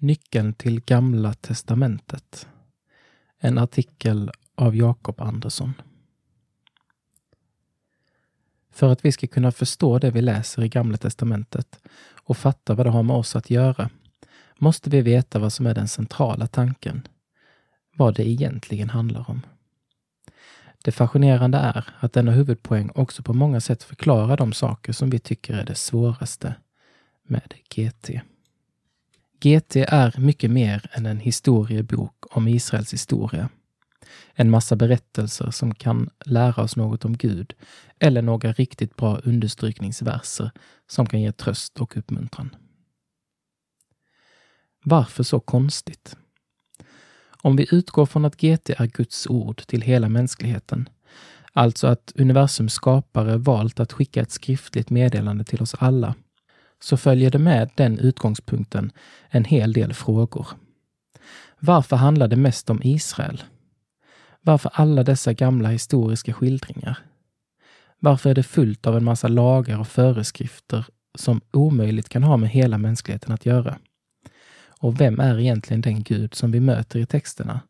Nyckeln till Gamla testamentet. En artikel av Jakob Andersson. För att vi ska kunna förstå det vi läser i Gamla testamentet och fatta vad det har med oss att göra måste vi veta vad som är den centrala tanken, vad det egentligen handlar om. Det fascinerande är att denna huvudpoäng också på många sätt förklarar de saker som vi tycker är det svåraste med GT. GT är mycket mer än en historiebok om Israels historia. En massa berättelser som kan lära oss något om Gud eller några riktigt bra understrykningsverser som kan ge tröst och uppmuntran. Varför så konstigt? Om vi utgår från att GT är Guds ord till hela mänskligheten, alltså att universums skapare valt att skicka ett skriftligt meddelande till oss alla, så följer det med den utgångspunkten en hel del frågor. Varför handlar det mest om Israel? Varför alla dessa gamla historiska skildringar? Varför är det fullt av en massa lagar och föreskrifter som omöjligt kan ha med hela mänskligheten att göra? Och vem är egentligen den Gud som vi möter i texterna,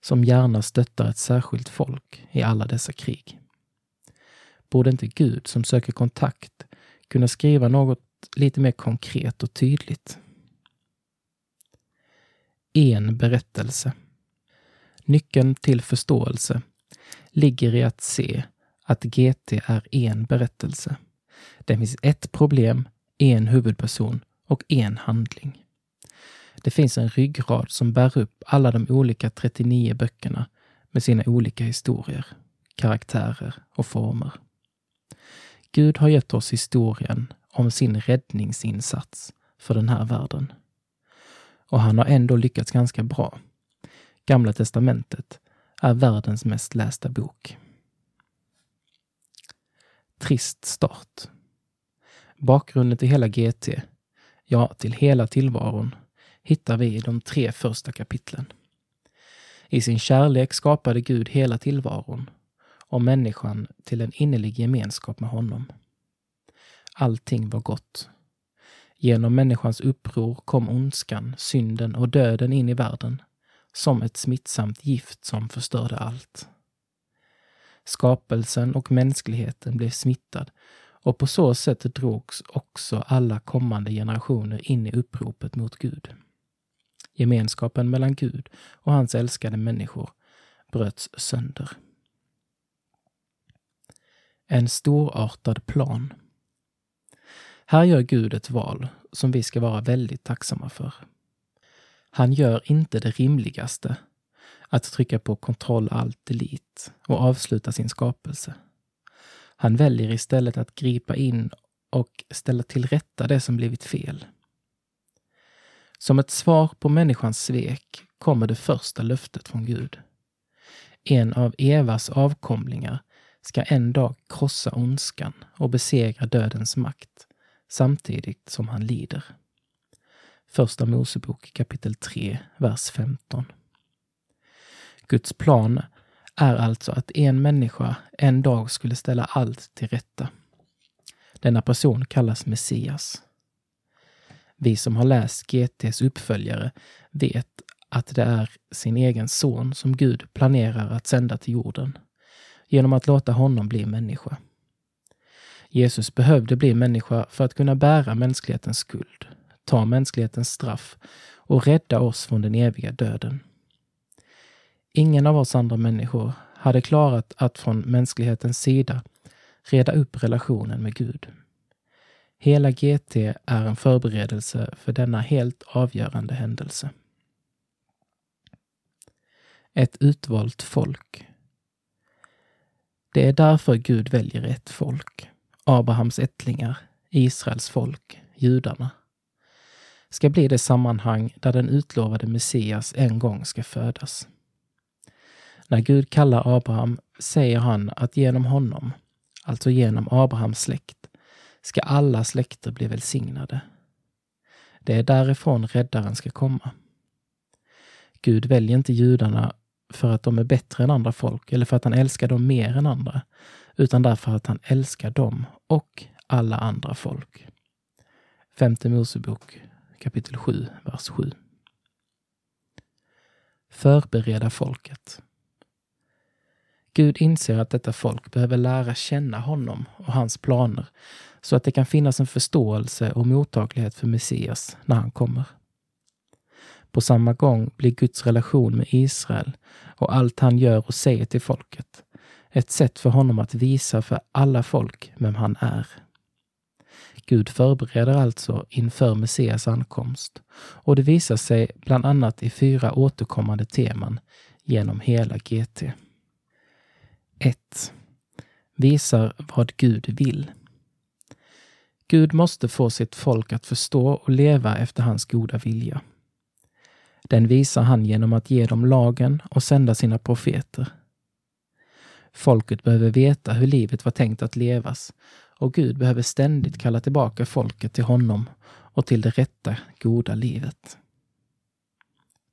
som gärna stöttar ett särskilt folk i alla dessa krig? Borde inte Gud som söker kontakt kunna skriva något lite mer konkret och tydligt? En berättelse. Nyckeln till förståelse ligger i att se att GT är en berättelse. Det finns ett problem, en huvudperson och en handling. Det finns en ryggrad som bär upp alla de olika 39 böckerna med sina olika historier, karaktärer och former. Gud har gett oss historien om sin räddningsinsats för den här världen. Och han har ändå lyckats ganska bra. Gamla testamentet är världens mest lästa bok. Trist start. Bakgrunden till hela GT, ja, till hela tillvaron, hittar vi i de tre första kapitlen. I sin kärlek skapade Gud hela tillvaron och människan till en innerlig gemenskap med honom. Allting var gott. Genom människans uppror kom ondskan, synden och döden in i världen som ett smittsamt gift som förstörde allt. Skapelsen och mänskligheten blev smittad och på så sätt drogs också alla kommande generationer in i uppropet mot Gud. Gemenskapen mellan Gud och hans älskade människor bröts sönder. En storartad plan. Här gör Gud ett val som vi ska vara väldigt tacksamma för. Han gör inte det rimligaste, att trycka på kontroll alt delete och avsluta sin skapelse. Han väljer istället att gripa in och ställa till rätta det som blivit fel. Som ett svar på människans svek kommer det första löftet från Gud. En av Evas avkomlingar ska en dag krossa ondskan och besegra dödens makt samtidigt som han lider. Första Mosebok kapitel 3, vers 15. Guds plan är alltså att en människa en dag skulle ställa allt till rätta. Denna person kallas Messias. Vi som har läst GTs uppföljare vet att det är sin egen son som Gud planerar att sända till jorden genom att låta honom bli människa. Jesus behövde bli människa för att kunna bära mänsklighetens skuld, ta mänsklighetens straff och rädda oss från den eviga döden. Ingen av oss andra människor hade klarat att från mänsklighetens sida reda upp relationen med Gud. Hela GT är en förberedelse för denna helt avgörande händelse. Ett utvalt folk. Det är därför Gud väljer ett folk, Abrahams ättlingar, Israels folk, judarna, ska bli det sammanhang där den utlovade Messias en gång ska födas. När Gud kallar Abraham säger han att genom honom, alltså genom Abrahams släkt, ska alla släkter bli välsignade. Det är därifrån räddaren ska komma. Gud väljer inte judarna för att de är bättre än andra folk eller för att han älskar dem mer än andra, utan därför att han älskar dem och alla andra folk. Femte Mosebok kapitel 7, vers 7. förbereda folket. Gud inser att detta folk behöver lära känna honom och hans planer så att det kan finnas en förståelse och mottaglighet för Messias när han kommer. På samma gång blir Guds relation med Israel och allt han gör och säger till folket ett sätt för honom att visa för alla folk vem han är. Gud förbereder alltså inför Messias ankomst och det visar sig bland annat i fyra återkommande teman genom hela GT. 1. Visar vad Gud vill. Gud måste få sitt folk att förstå och leva efter hans goda vilja. Den visar han genom att ge dem lagen och sända sina profeter. Folket behöver veta hur livet var tänkt att levas och Gud behöver ständigt kalla tillbaka folket till honom och till det rätta, goda livet.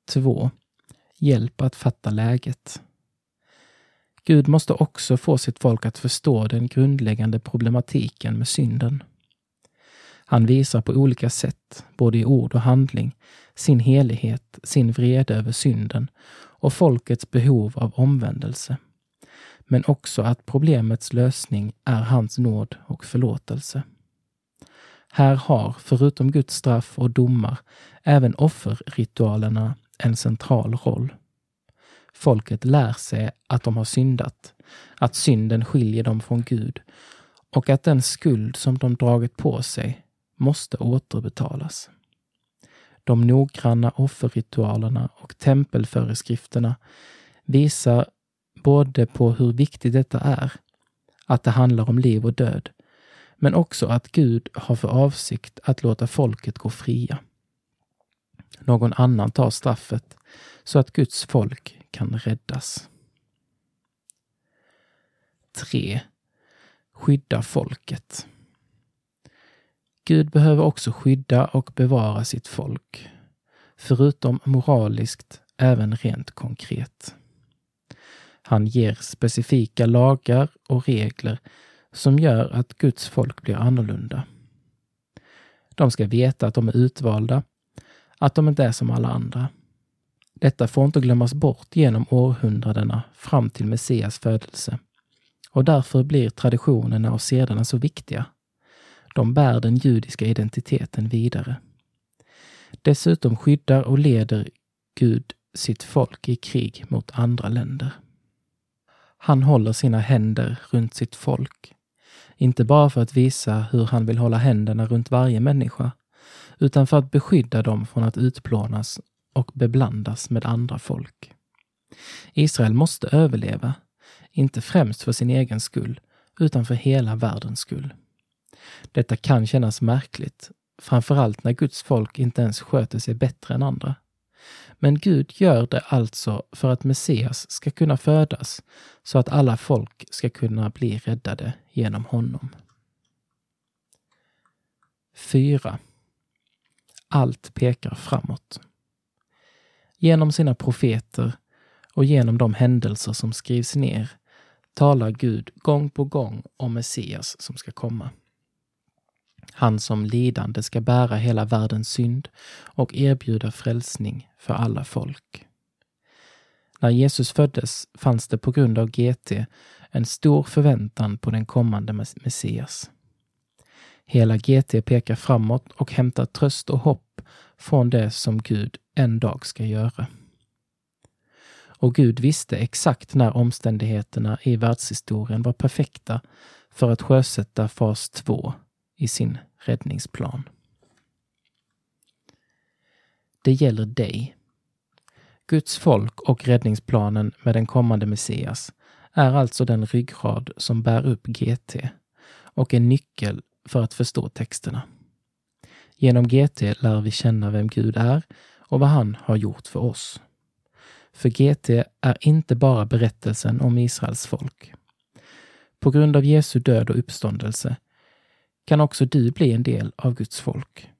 2. Hjälp att fatta läget. Gud måste också få sitt folk att förstå den grundläggande problematiken med synden. Han visar på olika sätt, både i ord och handling, sin helighet, sin vrede över synden och folkets behov av omvändelse. Men också att problemets lösning är hans nåd och förlåtelse. Här har, förutom Guds straff och domar, även offerritualerna en central roll. Folket lär sig att de har syndat, att synden skiljer dem från Gud och att den skuld som de dragit på sig måste återbetalas. De noggranna offerritualerna och tempelföreskrifterna visar både på hur viktigt detta är, att det handlar om liv och död, men också att Gud har för avsikt att låta folket gå fria. Någon annan tar straffet så att Guds folk kan räddas. 3. Skydda folket. Gud behöver också skydda och bevara sitt folk, förutom moraliskt även rent konkret. Han ger specifika lagar och regler som gör att Guds folk blir annorlunda. De ska veta att de är utvalda, att de inte är som alla andra. Detta får inte glömmas bort genom århundradena fram till Messias födelse. Och därför blir traditionerna och sederna så viktiga. De bär den judiska identiteten vidare. Dessutom skyddar och leder Gud sitt folk i krig mot andra länder. Han håller sina händer runt sitt folk. Inte bara för att visa hur han vill hålla händerna runt varje människa, utan för att beskydda dem från att utplånas och beblandas med andra folk. Israel måste överleva, inte främst för sin egen skull, utan för hela världens skull. Detta kan kännas märkligt, framförallt när Guds folk inte ens sköter sig bättre än andra. Men Gud gör det alltså för att Messias ska kunna födas, så att alla folk ska kunna bli räddade genom honom. 4. Allt pekar framåt. Genom sina profeter och genom de händelser som skrivs ner talar Gud gång på gång om Messias som ska komma. Han som lidande ska bära hela världens synd och erbjuda frälsning för alla folk. När Jesus föddes fanns det på grund av GT en stor förväntan på den kommande Messias. Hela GT pekar framåt och hämtar tröst och hopp från det som Gud en dag ska göra. Och Gud visste exakt när omständigheterna i världshistorien var perfekta för att sjösätta fas 2 i sin räddningsplan. Det gäller dig. Guds folk och räddningsplanen med den kommande Messias är alltså den ryggrad som bär upp GT och en nyckel för att förstå texterna. Genom GT lär vi känna vem Gud är och vad han har gjort för oss. För GT är inte bara berättelsen om Israels folk. På grund av Jesu död och uppståndelse kan också du bli en del av Guds folk.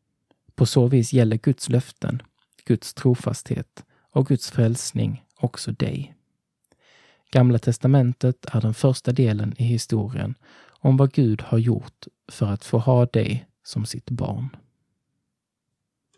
På så vis gäller Guds löften, Guds trofasthet och Guds frälsning också dig. Gamla testamentet är den första delen i historien om vad Gud har gjort för att få ha dig som sitt barn.